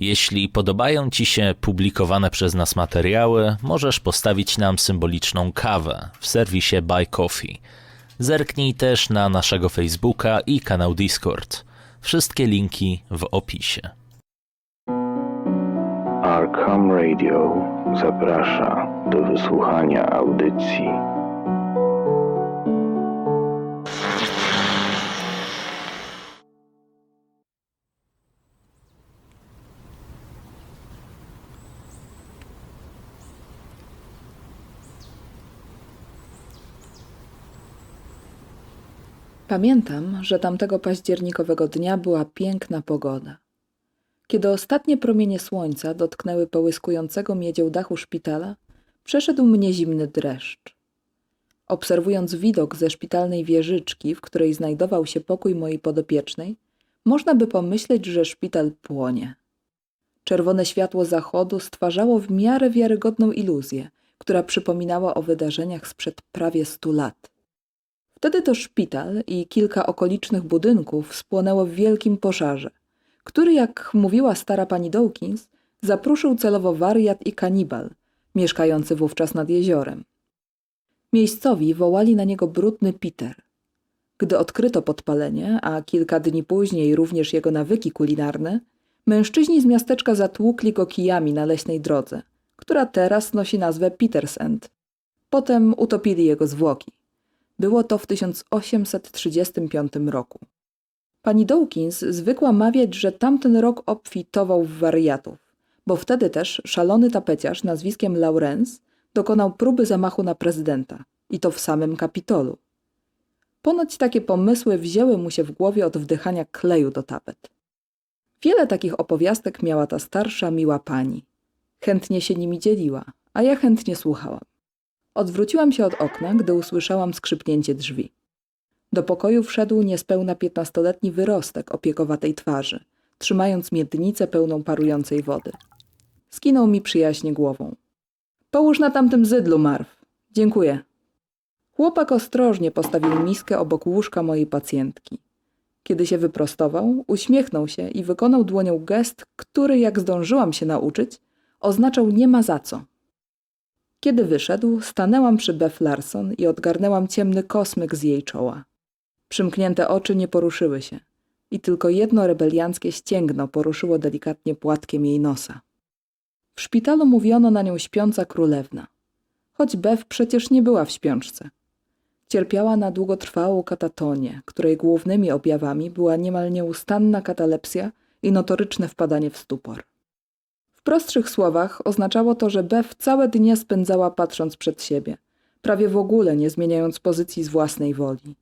Jeśli podobają Ci się publikowane przez nas materiały, możesz postawić nam symboliczną kawę w serwisie Buy Coffee. Zerknij też na naszego Facebooka i kanał Discord. Wszystkie linki w opisie. Arkham Radio zaprasza do wysłuchania audycji. Pamiętam, że tamtego październikowego dnia była piękna pogoda. Kiedy ostatnie promienie słońca dotknęły połyskującego miedzią dachu szpitala, przeszedł mnie zimny dreszcz. Obserwując widok ze szpitalnej wieżyczki, w której znajdował się pokój mojej podopiecznej, można by pomyśleć, że szpital płonie. Czerwone światło zachodu stwarzało w miarę wiarygodną iluzję, która przypominała o wydarzeniach sprzed prawie stu lat. Wtedy to szpital i kilka okolicznych budynków spłonęło w wielkim pożarze, który, jak mówiła stara pani Dawkins, zapruszył celowo wariat i kanibal, mieszkający wówczas nad jeziorem. Miejscowi wołali na niego brudny Peter. Gdy odkryto podpalenie, a kilka dni później również jego nawyki kulinarne, mężczyźni z miasteczka zatłukli go kijami na leśnej drodze, która teraz nosi nazwę Peters End. Potem utopili jego zwłoki. Było to w 1835 roku. Pani Dawkins zwykła mawiać, że tamten rok obfitował w wariatów, bo wtedy też szalony tapeciarz nazwiskiem Lawrence dokonał próby zamachu na prezydenta i to w samym Kapitolu. Ponoć takie pomysły wzięły mu się w głowie od wdychania kleju do tapet. Wiele takich opowiastek miała ta starsza, miła pani. Chętnie się nimi dzieliła, a ja chętnie słuchałam. Odwróciłam się od okna, gdy usłyszałam skrzypnięcie drzwi. Do pokoju wszedł niespełna piętnastoletni wyrostek o piekowatej twarzy, trzymając miednicę pełną parującej wody. Skinął mi przyjaźnie głową. Połóż na tamtym zydlu, Marw. Dziękuję. Chłopak ostrożnie postawił miskę obok łóżka mojej pacjentki. Kiedy się wyprostował, uśmiechnął się i wykonał dłonią gest, który, jak zdążyłam się nauczyć, oznaczał nie ma za co. Kiedy wyszedł, stanęłam przy Beth Larson i odgarnęłam ciemny kosmyk z jej czoła. Przymknięte oczy nie poruszyły się i tylko jedno rebelianckie ścięgno poruszyło delikatnie płatkiem jej nosa. W szpitalu mówiono na nią śpiąca królewna, choć Beth przecież nie była w śpiączce. Cierpiała na długotrwałą katatonię, której głównymi objawami była niemal nieustanna katalepsja i notoryczne wpadanie w stupor. W prostszych słowach oznaczało to, że Bev całe dnie spędzała patrząc przed siebie, prawie w ogóle nie zmieniając pozycji z własnej woli.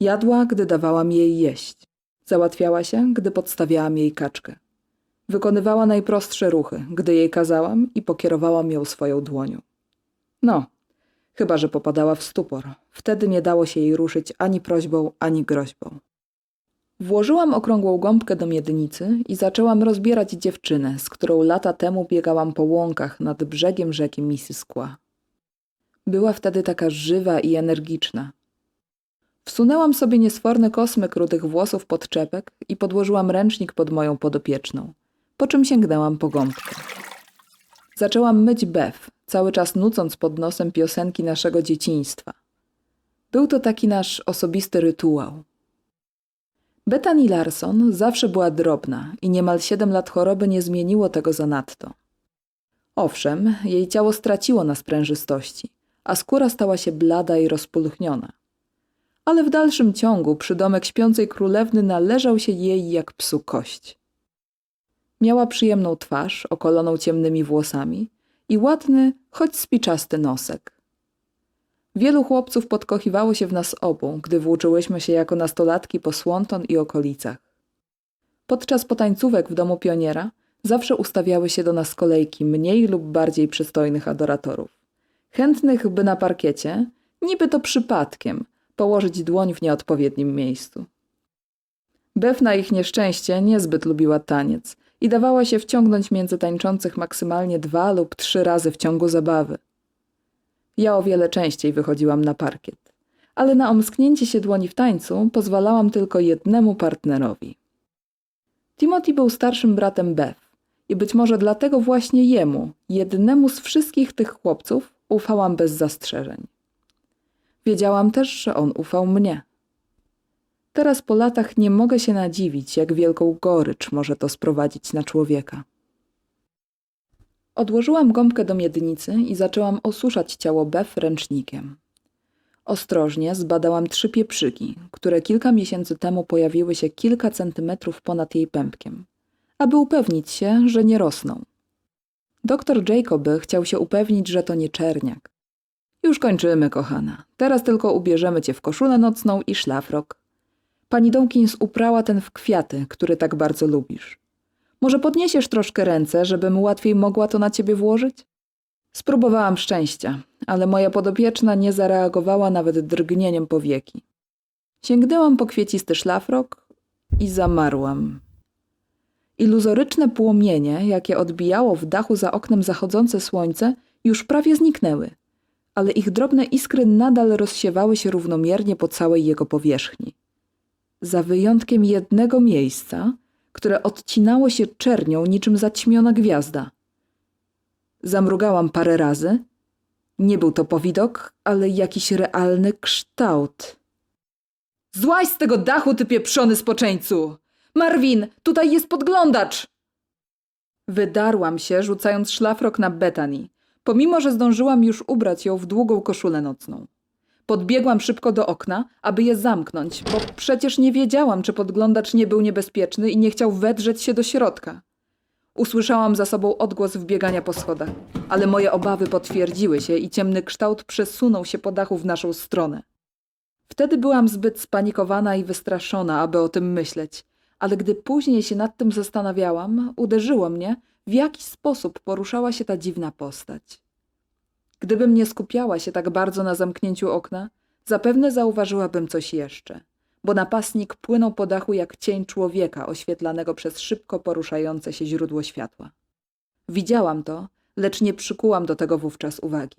Jadła, gdy dawałam jej jeść. Załatwiała się, gdy podstawiałam jej kaczkę. Wykonywała najprostsze ruchy, gdy jej kazałam i pokierowałam ją swoją dłonią. No, chyba że popadała w stupor. Wtedy nie dało się jej ruszyć ani prośbą, ani groźbą. Włożyłam okrągłą gąbkę do miednicy i zaczęłam rozbierać dziewczynę, z którą lata temu biegałam po łąkach nad brzegiem rzeki Missisqua. Była wtedy taka żywa i energiczna. Wsunęłam sobie niesforny kosmyk rudych włosów pod czepek i podłożyłam ręcznik pod moją podopieczną, po czym sięgnęłam po gąbkę. Zaczęłam myć bew, cały czas nucąc pod nosem piosenki naszego dzieciństwa. Był to taki nasz osobisty rytuał. Bethany Larson zawsze była drobna i niemal siedem lat choroby nie zmieniło tego zanadto. Owszem, jej ciało straciło na sprężystości, a skóra stała się blada i rozpulchniona. Ale w dalszym ciągu przydomek śpiącej królewny należał się jej jak psu kość. Miała przyjemną twarz, okoloną ciemnymi włosami i ładny, choć spiczasty nosek. Wielu chłopców podkochiwało się w nas obu, gdy włóczyłyśmy się jako nastolatki po Słonton i okolicach. Podczas potańcówek w domu pioniera zawsze ustawiały się do nas kolejki mniej lub bardziej przystojnych adoratorów. Chętnych, by na parkiecie, niby to przypadkiem, położyć dłoń w nieodpowiednim miejscu. Bew na ich nieszczęście niezbyt lubiła taniec i dawała się wciągnąć między tańczących maksymalnie dwa lub trzy razy w ciągu zabawy. Ja o wiele częściej wychodziłam na parkiet, ale na omsknięcie się dłoni w tańcu pozwalałam tylko jednemu partnerowi. Timothy był starszym bratem Beth I być może dlatego właśnie jemu, jednemu z wszystkich tych chłopców, ufałam bez zastrzeżeń. Wiedziałam też, że on ufał mnie. Teraz po latach nie mogę się nadziwić, jak wielką gorycz może to sprowadzić na człowieka. Odłożyłam gąbkę do miednicy i zaczęłam osuszać ciało Bef ręcznikiem. Ostrożnie zbadałam trzy pieprzyki, które kilka miesięcy temu pojawiły się kilka centymetrów ponad jej pępkiem, aby upewnić się, że nie rosną. Doktor Jacoby chciał się upewnić, że to nie czerniak. Już kończymy, kochana. Teraz tylko ubierzemy cię w koszulę nocną i szlafrok. Pani Dawkins uprała ten w kwiaty, który tak bardzo lubisz. Może podniesiesz troszkę ręce, żebym łatwiej mogła to na ciebie włożyć? Spróbowałam szczęścia, ale moja podopieczna nie zareagowała nawet drgnieniem powieki. Sięgnęłam po kwiecisty szlafrok i zamarłam. Iluzoryczne płomienie, jakie odbijało w dachu za oknem zachodzące słońce, już prawie zniknęły, ale ich drobne iskry nadal rozsiewały się równomiernie po całej jego powierzchni. Za wyjątkiem jednego miejsca, które odcinało się czernią niczym zaćmiona gwiazda. Zamrugałam parę razy. Nie był to powidok, ale jakiś realny kształt. Złaź z tego dachu, ty pieprzony spoczęcu! Marvin, tutaj jest podglądacz! Wydarłam się, rzucając szlafrok na Bethany, pomimo że zdążyłam już ubrać ją w długą koszulę nocną. Podbiegłam szybko do okna, aby je zamknąć, bo przecież nie wiedziałam, czy podglądacz nie był niebezpieczny i nie chciał wedrzeć się do środka. Usłyszałam za sobą odgłos wbiegania po schodach, ale moje obawy potwierdziły się i ciemny kształt przesunął się po dachu w naszą stronę. Wtedy byłam zbyt spanikowana i wystraszona, aby o tym myśleć, ale gdy później się nad tym zastanawiałam, uderzyło mnie, w jaki sposób poruszała się ta dziwna postać. Gdybym nie skupiała się tak bardzo na zamknięciu okna, zapewne zauważyłabym coś jeszcze, bo napastnik płynął po dachu jak cień człowieka oświetlanego przez szybko poruszające się źródło światła. Widziałam to, lecz nie przykułam do tego wówczas uwagi.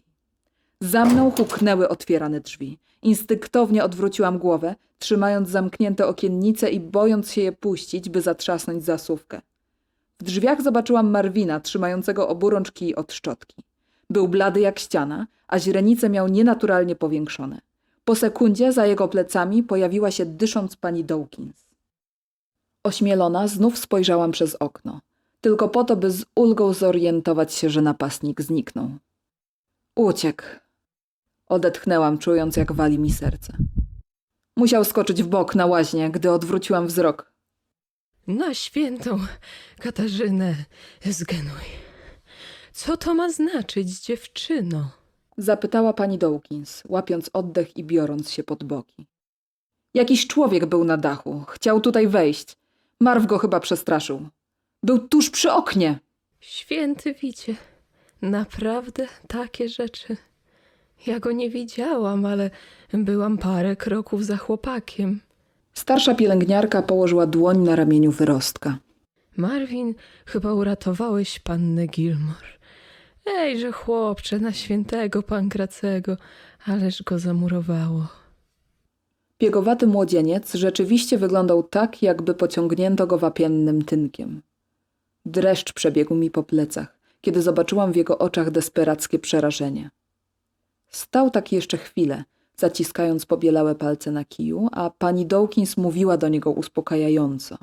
Za mną huknęły otwierane drzwi. Instynktownie odwróciłam głowę, trzymając zamknięte okiennice i bojąc się je puścić, by zatrzasnąć zasówkę. W drzwiach zobaczyłam Marwina, trzymającego oburącz kij od szczotki. Był blady jak ściana, a źrenice miał nienaturalnie powiększone. Po sekundzie za jego plecami pojawiła się dysząc pani Dawkins. Ośmielona znów spojrzałam przez okno, tylko po to, by z ulgą zorientować się, że napastnik zniknął. Uciekł. Odetchnęłam, czując jak wali mi serce. Musiał skoczyć w bok na łaźnie, gdy odwróciłam wzrok. Na świętą Katarzynę zgenuj. Co to ma znaczyć, dziewczyno? Zapytała pani Dawkins, łapiąc oddech i biorąc się pod boki. Jakiś człowiek był na dachu. Chciał tutaj wejść. Marw go chyba przestraszył. Był tuż przy oknie. Święty wicie, naprawdę takie rzeczy. Ja go nie widziałam, ale byłam parę kroków za chłopakiem. Starsza pielęgniarka położyła dłoń na ramieniu wyrostka. Marvin, chyba uratowałeś pannę Gilmore. Ejże chłopcze, na świętego Pankracego, ależ go zamurowało. Piegowaty młodzieniec rzeczywiście wyglądał tak, jakby pociągnięto go wapiennym tynkiem. Dreszcz przebiegł mi po plecach, kiedy zobaczyłam w jego oczach desperackie przerażenie. Stał tak jeszcze chwilę, zaciskając pobielałe palce na kiju, a pani Dawkins mówiła do niego uspokajająco.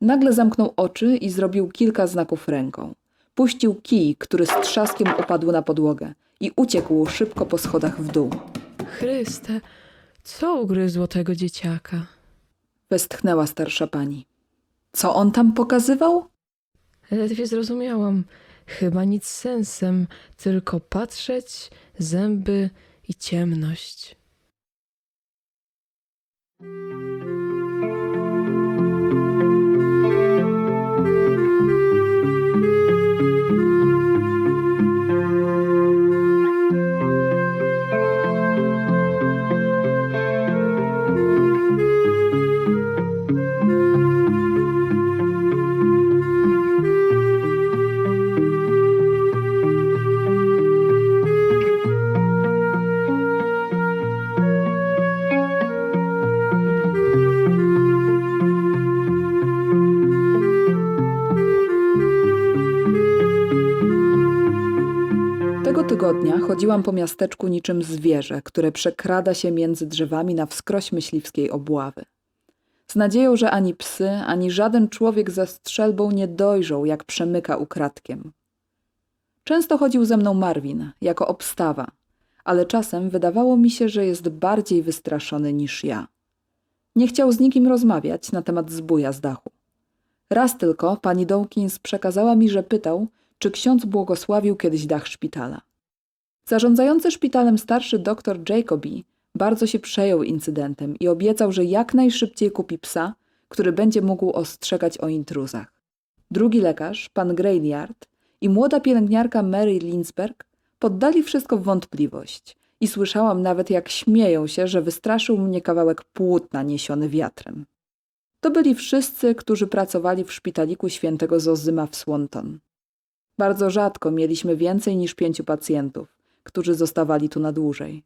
Nagle zamknął oczy i zrobił kilka znaków ręką. Puścił kij, który z trzaskiem upadł na podłogę i uciekł szybko po schodach w dół. Chryste, co ugryzło tego dzieciaka? Westchnęła starsza pani. Co on tam pokazywał? Ledwie zrozumiałam. Chyba nic sensem, tylko patrzeć, zęby i ciemność. Tygodnia chodziłam po miasteczku niczym zwierzę, które przekrada się między drzewami na wskroś myśliwskiej obławy. Z nadzieją, że ani psy, ani żaden człowiek ze strzelbą nie dojrzą, jak przemyka ukradkiem. Często chodził ze mną Marvin, jako obstawa, ale czasem wydawało mi się, że jest bardziej wystraszony niż ja. Nie chciał z nikim rozmawiać na temat zbója z dachu. Raz tylko pani Dawkins przekazała mi, że pytał, czy ksiądz błogosławił kiedyś dach szpitala. Zarządzający szpitalem starszy doktor Jacobi bardzo się przejął incydentem i obiecał, że jak najszybciej kupi psa, który będzie mógł ostrzegać o intruzach. Drugi lekarz, pan Grainyard i młoda pielęgniarka Mary Linsberg poddali wszystko w wątpliwość i słyszałam nawet jak śmieją się, że wystraszył mnie kawałek płótna niesiony wiatrem. To byli wszyscy, którzy pracowali w szpitaliku świętego Zozyma w Swanton. Bardzo rzadko mieliśmy więcej niż pięciu pacjentów, którzy zostawali tu na dłużej.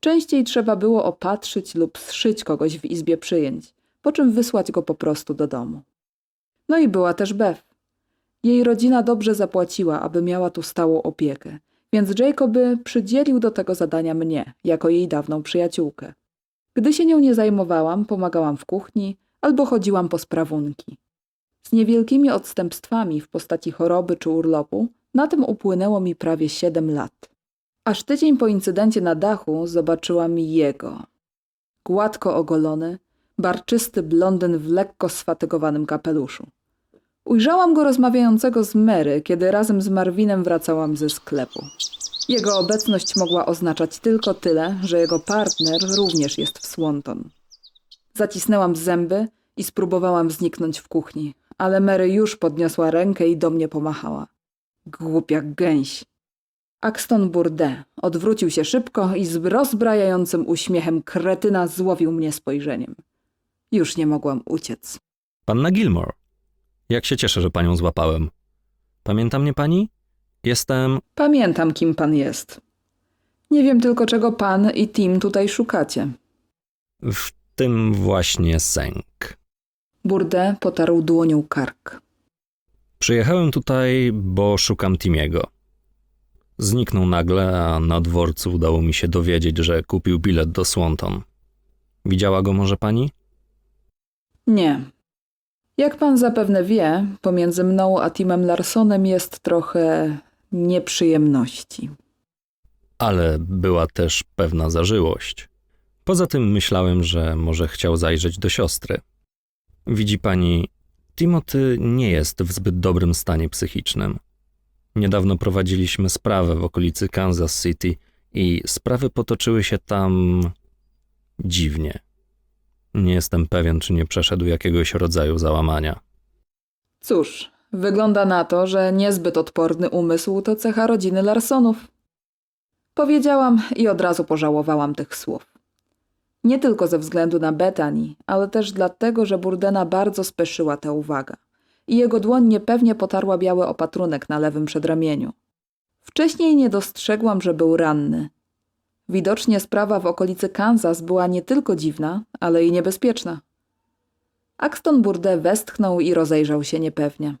Częściej trzeba było opatrzyć lub zszyć kogoś w izbie przyjęć, po czym wysłać go po prostu do domu. No i była też Beth. Jej rodzina dobrze zapłaciła, aby miała tu stałą opiekę, więc Jacoby przydzielił do tego zadania mnie, jako jej dawną przyjaciółkę. Gdy się nią nie zajmowałam, pomagałam w kuchni albo chodziłam po sprawunki. Z niewielkimi odstępstwami w postaci choroby czy urlopu, na tym upłynęło mi prawie siedem lat. Aż tydzień po incydencie na dachu zobaczyłam jego. Gładko ogolony, barczysty blondyn w lekko sfatygowanym kapeluszu. Ujrzałam go rozmawiającego z Mary, kiedy razem z Marvinem wracałam ze sklepu. Jego obecność mogła oznaczać tylko tyle, że jego partner również jest w Swanton. Zacisnęłam zęby i spróbowałam zniknąć w kuchni, ale Mary już podniosła rękę i do mnie pomachała. Głupia gęś. Axton Bourdet odwrócił się szybko i z rozbrajającym uśmiechem kretyna złowił mnie spojrzeniem. Już nie mogłam uciec. Panna Gilmore. Jak się cieszę, że panią złapałem. Pamięta mnie pani? Jestem. Pamiętam, kim pan jest. Nie wiem tylko, czego pan i Tim tutaj szukacie. w tym właśnie sęk. Bourdet potarł dłonią kark. Przyjechałem tutaj, bo szukam Timiego. Zniknął nagle, a na dworcu udało mi się dowiedzieć, że kupił bilet do Swanton. Widziała go może pani? Nie. Jak pan zapewne wie, pomiędzy mną a Timem Larsonem jest trochę nieprzyjemności. Ale była też pewna zażyłość. Poza tym myślałem, że może chciał zajrzeć do siostry. Widzi pani, Timothy nie jest w zbyt dobrym stanie psychicznym. Niedawno prowadziliśmy sprawę w okolicy Kansas City i sprawy potoczyły się tam dziwnie. Nie jestem pewien, czy nie przeszedł jakiegoś rodzaju załamania. Cóż, wygląda na to, że niezbyt odporny umysł to cecha rodziny Larsonów. Powiedziałam i od razu pożałowałam tych słów. Nie tylko ze względu na Bethany, ale też dlatego, że Burdena bardzo speszyła tę uwagę i jego dłoń niepewnie potarła biały opatrunek na lewym przedramieniu. Wcześniej nie dostrzegłam, że był ranny. Widocznie sprawa w okolicy Kansas była nie tylko dziwna, ale i niebezpieczna. Axton Burde westchnął i rozejrzał się niepewnie.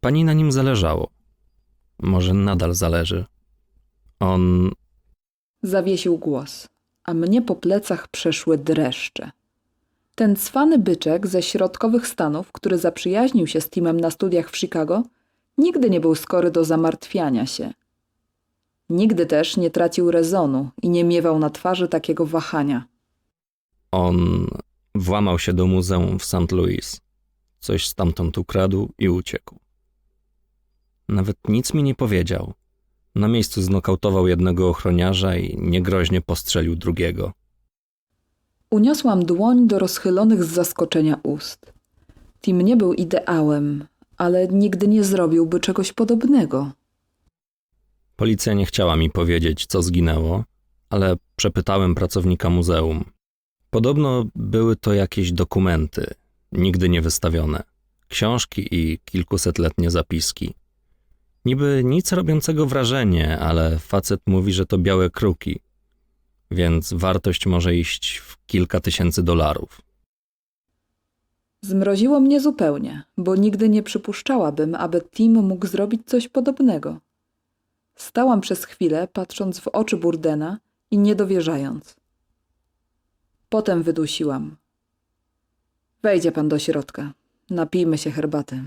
Pani na nim zależało. Może nadal zależy. On Zawiesił głos, a mnie po plecach przeszły dreszcze. Ten cwany byczek ze środkowych Stanów, który zaprzyjaźnił się z Timem na studiach w Chicago, nigdy nie był skory do zamartwiania się. Nigdy też nie tracił rezonu i nie miewał na twarzy takiego wahania. On włamał się do muzeum w St. Louis. Coś stamtąd ukradł i uciekł. Nawet nic mi nie powiedział. Na miejscu znokautował jednego ochroniarza i niegroźnie postrzelił drugiego. Uniosłam dłoń do rozchylonych z zaskoczenia ust. Tim nie był ideałem, ale nigdy nie zrobiłby czegoś podobnego. Policja nie chciała mi powiedzieć, co zginęło, ale przepytałem pracownika muzeum. Podobno były to jakieś dokumenty, nigdy nie wystawione, książki i kilkusetletnie zapiski. Niby nic robiącego wrażenie, ale facet mówi, że to białe kruki, więc wartość może iść w kilka tysięcy dolarów. Zmroziło mnie zupełnie, bo nigdy nie przypuszczałabym, aby Tim mógł zrobić coś podobnego. Stałam przez chwilę, patrząc w oczy Burdena i niedowierzając. Potem wydusiłam. Wejdzie pan do środka. Napijmy się herbaty.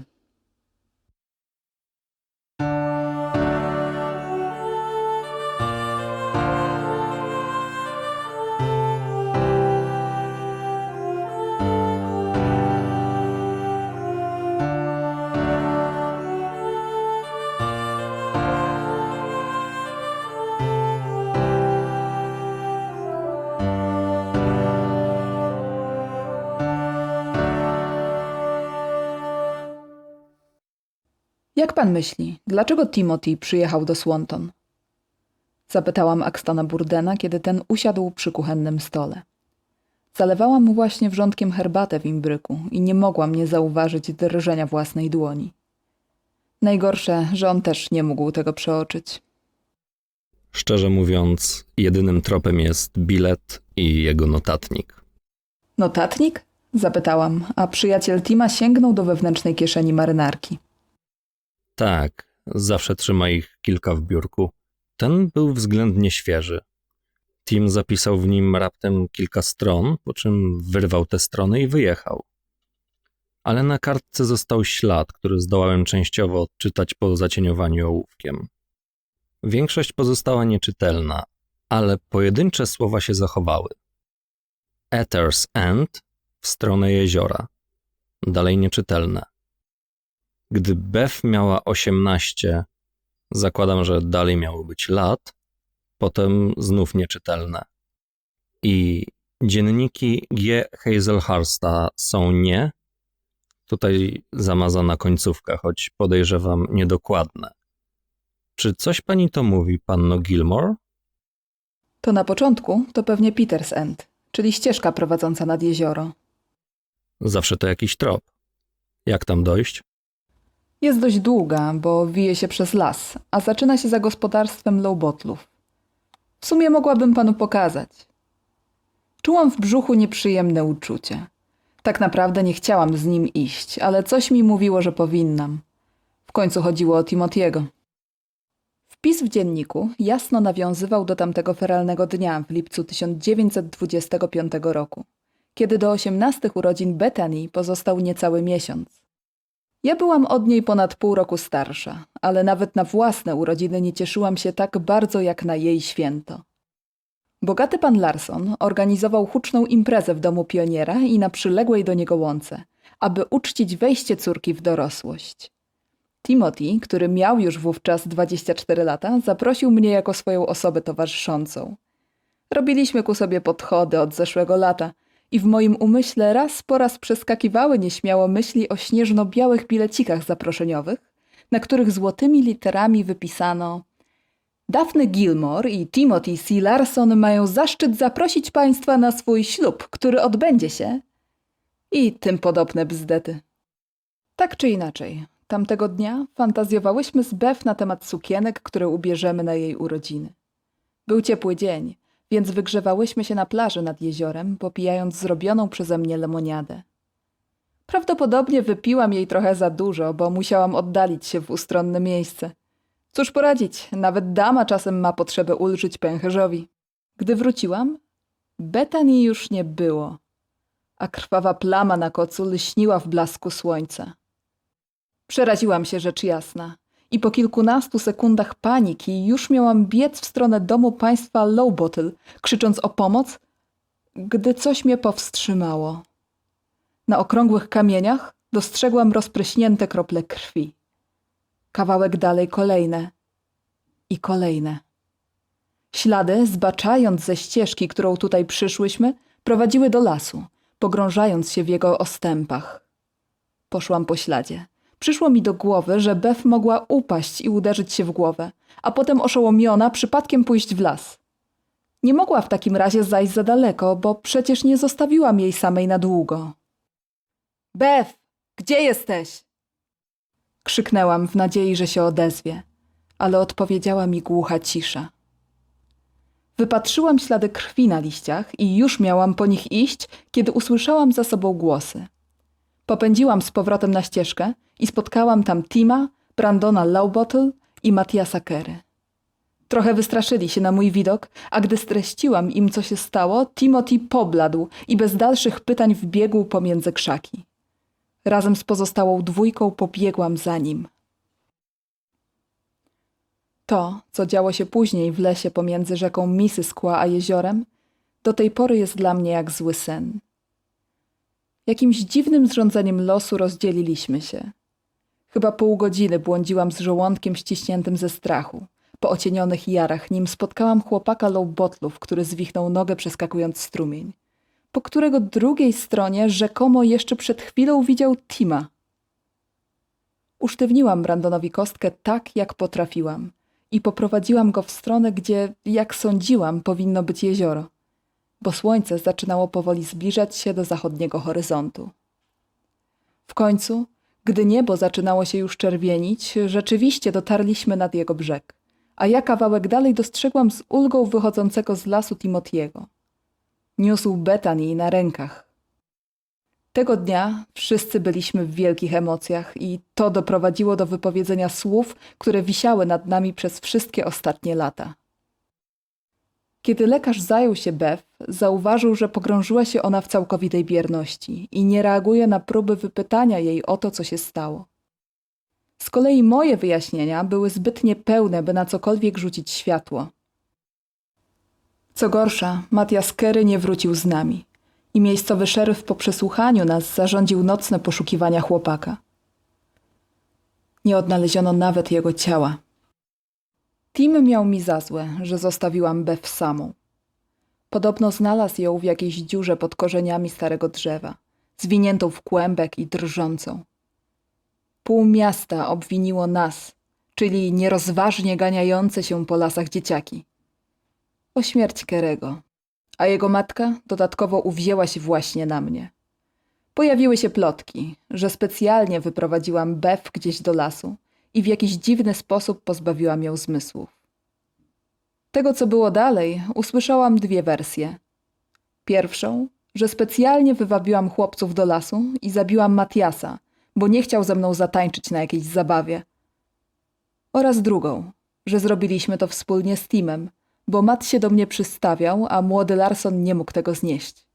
Jak pan myśli, dlaczego Timothy przyjechał do Swanton? Zapytałam Axtona Burdena, kiedy ten usiadł przy kuchennym stole. Zalewałam mu właśnie wrzątkiem herbatę w imbryku i nie mogłam nie zauważyć drżenia własnej dłoni. Najgorsze, że on też nie mógł tego przeoczyć. Szczerze mówiąc, jedynym tropem jest bilet i jego notatnik. Notatnik? Zapytałam, a przyjaciel Tima sięgnął do wewnętrznej kieszeni marynarki. Tak, zawsze trzyma ich kilka w biurku. Ten był względnie świeży. Tim zapisał w nim raptem kilka stron, po czym wyrwał te strony i wyjechał. Ale na kartce został ślad, który zdołałem częściowo odczytać po zacieniowaniu ołówkiem. Większość pozostała nieczytelna, ale pojedyncze słowa się zachowały. Ether's End w stronę jeziora. Dalej nieczytelne. Gdy Beth miała 18, zakładam, że dalej miało być lat, potem znów nieczytelne. I dzienniki G. Hazelharsta są nie, tutaj zamazana końcówka, choć podejrzewam niedokładne. Czy coś pani to mówi, panno Gilmore? To na początku to pewnie Peters End, czyli ścieżka prowadząca nad jezioro. Zawsze to jakiś trop. Jak tam dojść? Jest dość długa, bo wije się przez las, a zaczyna się za gospodarstwem Lowbotlów. W sumie mogłabym panu pokazać. Czułam w brzuchu nieprzyjemne uczucie. Tak naprawdę nie chciałam z nim iść, ale coś mi mówiło, że powinnam. W końcu chodziło o Timotiego. Wpis w dzienniku jasno nawiązywał do tamtego feralnego dnia w lipcu 1925 roku, kiedy do osiemnastych urodzin Bethany pozostał niecały miesiąc. Ja byłam od niej ponad pół roku starsza, ale nawet na własne urodziny nie cieszyłam się tak bardzo jak na jej święto. Bogaty pan Larson organizował huczną imprezę w domu pioniera i na przyległej do niego łące, aby uczcić wejście córki w dorosłość. Timothy, który miał już wówczas 24 lata, zaprosił mnie jako swoją osobę towarzyszącą. Robiliśmy ku sobie podchody od zeszłego lata i w moim umyśle raz po raz przeskakiwały nieśmiało myśli o śnieżno-białych bilecikach zaproszeniowych, na których złotymi literami wypisano Daphne Gilmore i Timothy C. Larson mają zaszczyt zaprosić Państwa na swój ślub, który odbędzie się i tym podobne bzdety. Tak czy inaczej, tamtego dnia fantazjowałyśmy z Beth na temat sukienek, które ubierzemy na jej urodziny. Był ciepły dzień, więc wygrzewałyśmy się na plaży nad jeziorem, popijając zrobioną przeze mnie lemoniadę. Prawdopodobnie wypiłam jej trochę za dużo, bo musiałam oddalić się w ustronne miejsce. Cóż poradzić, nawet dama czasem ma potrzebę ulżyć pęcherzowi. Gdy wróciłam, Betani już nie było, a krwawa plama na kocu lśniła w blasku słońca. Przeraziłam się rzecz jasna i po kilkunastu sekundach paniki już miałam biec w stronę domu państwa Lowbottle, krzycząc o pomoc, gdy coś mnie powstrzymało. Na okrągłych kamieniach dostrzegłam rozpryśnięte krople krwi. Kawałek dalej kolejne i kolejne. Ślady, zbaczając ze ścieżki, którą tutaj przyszłyśmy, prowadziły do lasu, pogrążając się w jego ostępach. Poszłam po śladzie. Przyszło mi do głowy, że Beth mogła upaść i uderzyć się w głowę, a potem oszołomiona przypadkiem pójść w las. Nie mogła w takim razie zajść za daleko, bo przecież nie zostawiłam jej samej na długo. Beth, gdzie jesteś? Krzyknęłam w nadziei, że się odezwie, ale odpowiedziała mi głucha cisza. Wypatrzyłam ślady krwi na liściach i już miałam po nich iść, kiedy usłyszałam za sobą głosy. Popędziłam z powrotem na ścieżkę i spotkałam tam Tima, Brandona Lowbottle i Matiasa Kery. Trochę wystraszyli się na mój widok, a gdy streściłam im, co się stało, Timothy pobladł i bez dalszych pytań wbiegł pomiędzy krzaki. Razem z pozostałą dwójką pobiegłam za nim. To, co działo się później w lesie pomiędzy rzeką Missisquoi a jeziorem, do tej pory jest dla mnie jak zły sen. Jakimś dziwnym zrządzeniem losu rozdzieliliśmy się. Chyba pół godziny błądziłam z żołądkiem ściśniętym ze strachu. Po ocienionych jarach, nim spotkałam chłopaka lowbotlów, który zwichnął nogę przeskakując strumień, po którego drugiej stronie rzekomo jeszcze przed chwilą widział Tima. Usztywniłam Brandonowi kostkę tak, jak potrafiłam i poprowadziłam go w stronę, gdzie, jak sądziłam, powinno być jezioro, bo słońce zaczynało powoli zbliżać się do zachodniego horyzontu. W końcu, gdy niebo zaczynało się już czerwienić, rzeczywiście dotarliśmy nad jego brzeg, a ja kawałek dalej dostrzegłam z ulgą wychodzącego z lasu Timotiego. Niósł Betanii na rękach. Tego dnia wszyscy byliśmy w wielkich emocjach i to doprowadziło do wypowiedzenia słów, które wisiały nad nami przez wszystkie ostatnie lata. Kiedy lekarz zajął się Bev, zauważył, że pogrążyła się ona w całkowitej bierności i nie reaguje na próby wypytania jej o to, co się stało. Z kolei moje wyjaśnienia były zbyt niepełne, by na cokolwiek rzucić światło. Co gorsza, Matias Kerry nie wrócił z nami i miejscowy szeryf po przesłuchaniu nas zarządził nocne poszukiwania chłopaka. Nie odnaleziono nawet jego ciała. Tim miał mi za złe, że zostawiłam Bev samą. Podobno znalazł ją w jakiejś dziurze pod korzeniami starego drzewa, zwiniętą w kłębek i drżącą. Pół miasta obwiniło nas, czyli nierozważnie ganiające się po lasach dzieciaki. O śmierć Kerego, a jego matka dodatkowo uwzięła się właśnie na mnie. Pojawiły się plotki, że specjalnie wyprowadziłam Bev gdzieś do lasu i w jakiś dziwny sposób pozbawiłam ją zmysłów. Tego, co było dalej, usłyszałam dwie wersje. Pierwszą, że specjalnie wywabiłam chłopców do lasu i zabiłam Matiasa, bo nie chciał ze mną zatańczyć na jakiejś zabawie. Oraz drugą, że zrobiliśmy to wspólnie z Timem, bo Matt się do mnie przystawiał, a młody Larson nie mógł tego znieść.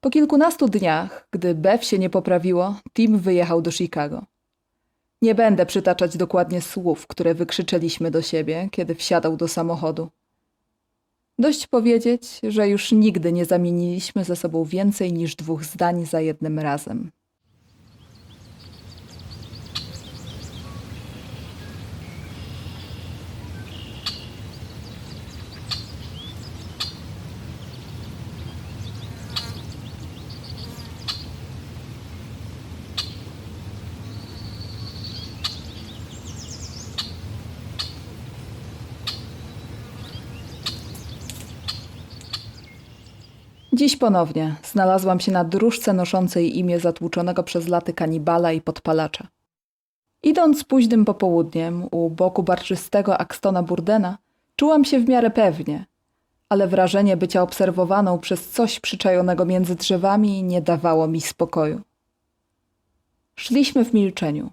Po kilkunastu dniach, gdy Bev się nie poprawiło, Tim wyjechał do Chicago. Nie będę przytaczać dokładnie słów, które wykrzyczeliśmy do siebie, kiedy wsiadał do samochodu. Dość powiedzieć, że już nigdy nie zamieniliśmy ze sobą więcej niż dwóch zdań za jednym razem. Dziś ponownie znalazłam się na dróżce noszącej imię zatłuczonego przez laty kanibala i podpalacza. Idąc późnym popołudniem u boku barczystego Axtona Burdena, czułam się w miarę pewnie, ale wrażenie bycia obserwowaną przez coś przyczajonego między drzewami nie dawało mi spokoju. Szliśmy w milczeniu,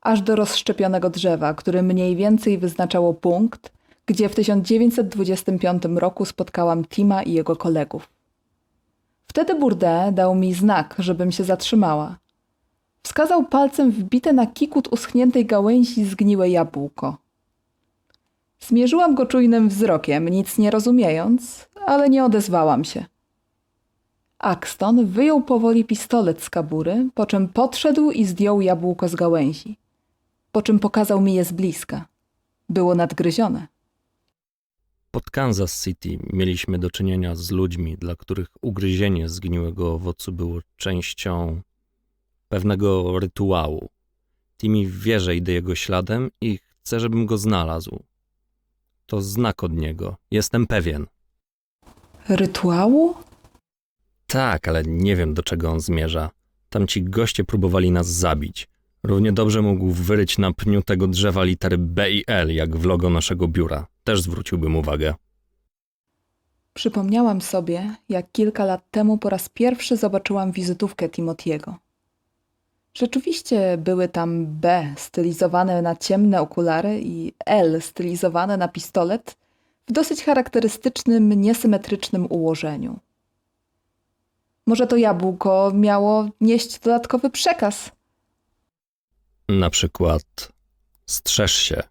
aż do rozszczepionego drzewa, które mniej więcej wyznaczało punkt, gdzie w 1925 roku spotkałam Tima i jego kolegów. Wtedy Bourdain dał mi znak, żebym się zatrzymała. Wskazał palcem wbite na kikut uschniętej gałęzi zgniłe jabłko. Zmierzyłam go czujnym wzrokiem, nic nie rozumiejąc, ale nie odezwałam się. Axton wyjął powoli pistolet z kabury, po czym podszedł i zdjął jabłko z gałęzi. Po czym pokazał mi je z bliska. Było nadgryzione. Pod Kansas City mieliśmy do czynienia z ludźmi, dla których ugryzienie zgniłego owocu było częścią pewnego rytuału. Timmy wierzę idę jego śladem i chcę, żebym go znalazł. To znak od niego, jestem pewien. Rytuału? Tak, ale nie wiem do czego on zmierza. Tamci goście próbowali nas zabić. Równie dobrze mógł wyryć na pniu tego drzewa litery B i L, jak w logo naszego biura. Też zwróciłbym uwagę. Przypomniałam sobie, jak kilka lat temu po raz pierwszy zobaczyłam wizytówkę Timotiego. Rzeczywiście były tam B stylizowane na ciemne okulary i L stylizowane na pistolet w dosyć charakterystycznym, niesymetrycznym ułożeniu. Może to jabłko miało nieść dodatkowy przekaz. Na przykład strzeż się.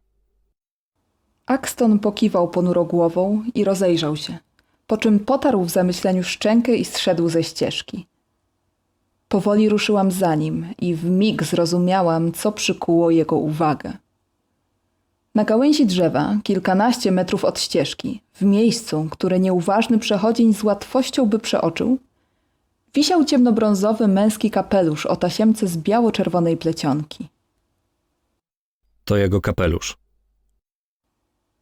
Axton pokiwał ponuro głową i rozejrzał się, po czym potarł w zamyśleniu szczękę i zszedł ze ścieżki. Powoli ruszyłam za nim i w mig zrozumiałam, co przykuło jego uwagę. Na gałęzi drzewa, kilkanaście metrów od ścieżki, w miejscu, które nieuważny przechodzień z łatwością by przeoczył, wisiał ciemnobrązowy męski kapelusz o tasiemce z biało-czerwonej plecionki. To jego kapelusz.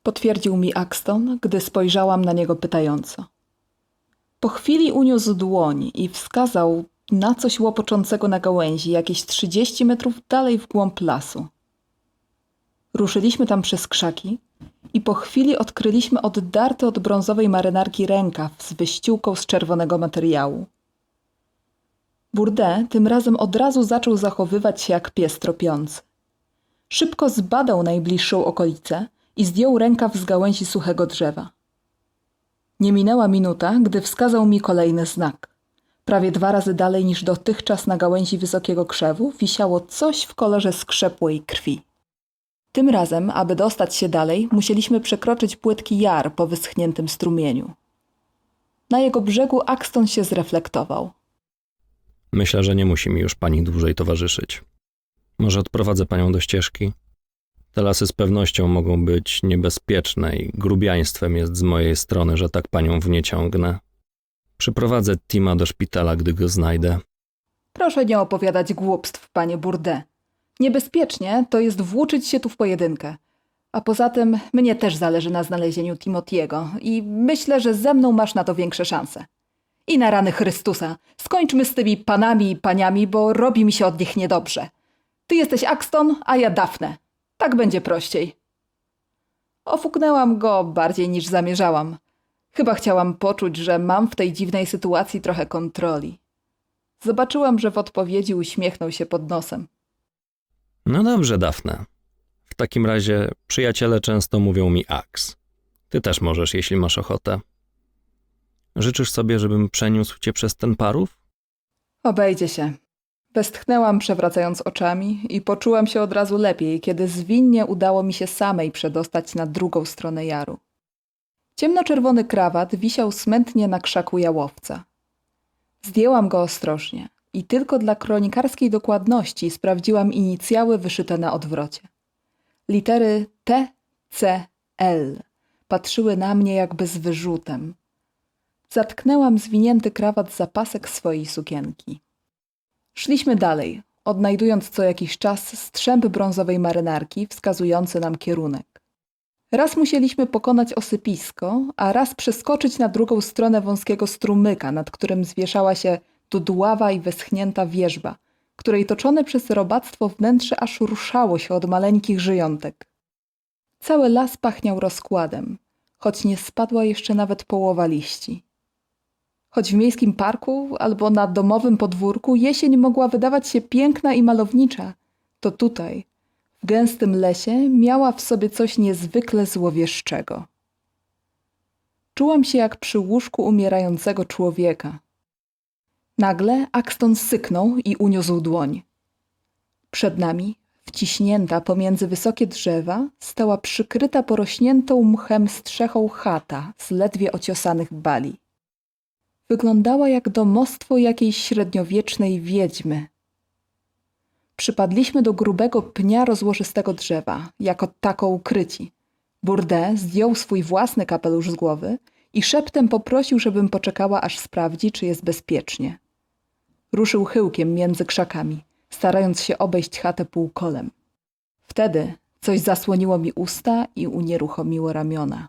Potwierdził mi Axton, gdy spojrzałam na niego pytająco. Po chwili uniósł dłoń i wskazał na coś łopoczącego na gałęzi, jakieś 30 metrów dalej w głąb lasu. Ruszyliśmy tam przez krzaki i po chwili odkryliśmy oddarty od brązowej marynarki rękaw z wyściółką z czerwonego materiału. Bourdain tym razem od razu zaczął zachowywać się jak pies tropiący. Szybko zbadał najbliższą okolicę i zdjął rękaw z gałęzi suchego drzewa. Nie minęła minuta, gdy wskazał mi kolejny znak. Prawie dwa razy dalej niż dotychczas na gałęzi wysokiego krzewu wisiało coś w kolorze skrzepłej krwi. Tym razem, aby dostać się dalej, musieliśmy przekroczyć płytki jar po wyschniętym strumieniu. Na jego brzegu Axton się zreflektował. Myślę, że nie musi mi już pani dłużej towarzyszyć. Może odprowadzę panią do ścieżki? Te lasy z pewnością mogą być niebezpieczne i grubiaństwem jest z mojej strony, że tak panią w nie ciągnę. Przyprowadzę Tima do szpitala, gdy go znajdę. Proszę nie opowiadać głupstw, panie Bourdain. Niebezpiecznie to jest włóczyć się tu w pojedynkę. A poza tym mnie też zależy na znalezieniu Timotiego i myślę, że ze mną masz na to większe szanse. I na rany Chrystusa, skończmy z tymi panami i paniami, bo robi mi się od nich niedobrze. Ty jesteś Axton, a ja Dafne. Tak będzie prościej. Ofuknęłam go bardziej niż zamierzałam. Chyba chciałam poczuć, że mam w tej dziwnej sytuacji trochę kontroli. Zobaczyłam, że w odpowiedzi uśmiechnął się pod nosem. No dobrze, Dafne. W takim razie przyjaciele często mówią mi Ax. Ty też możesz, jeśli masz ochotę. Życzysz sobie, żebym przeniósł cię przez ten parów? Obejdzie się. Westchnęłam, przewracając oczami, i poczułam się od razu lepiej, kiedy zwinnie udało mi się samej przedostać na drugą stronę jaru. Ciemnoczerwony krawat wisiał smętnie na krzaku jałowca. Zdjęłam go ostrożnie i tylko dla kronikarskiej dokładności sprawdziłam inicjały wyszyte na odwrocie. Litery T, C, L patrzyły na mnie jakby z wyrzutem. Zatknęłam zwinięty krawat za pasek swojej sukienki. Szliśmy dalej, odnajdując co jakiś czas strzęp brązowej marynarki wskazujący nam kierunek. Raz musieliśmy pokonać osypisko, a raz przeskoczyć na drugą stronę wąskiego strumyka, nad którym zwieszała się dudława i wyschnięta wierzba, której toczone przez robactwo wnętrze aż ruszało się od maleńkich żyjątek. Cały las pachniał rozkładem, choć nie spadła jeszcze nawet połowa liści. Choć w miejskim parku albo na domowym podwórku jesień mogła wydawać się piękna i malownicza, to tutaj, w gęstym lesie, miała w sobie coś niezwykle złowieszczego. Czułam się jak przy łóżku umierającego człowieka. Nagle Axton syknął i uniósł dłoń. Przed nami, wciśnięta pomiędzy wysokie drzewa, stała przykryta porośniętą mchem strzechą chata z ledwie ociosanych bali. Wyglądała jak domostwo jakiejś średniowiecznej wiedźmy. Przypadliśmy do grubego pnia rozłożystego drzewa, jako tako ukryci. Bourdain zdjął swój własny kapelusz z głowy i szeptem poprosił, żebym poczekała, aż sprawdzi, czy jest bezpiecznie. Ruszył chyłkiem między krzakami, starając się obejść chatę półkolem. Wtedy coś zasłoniło mi usta i unieruchomiło ramiona.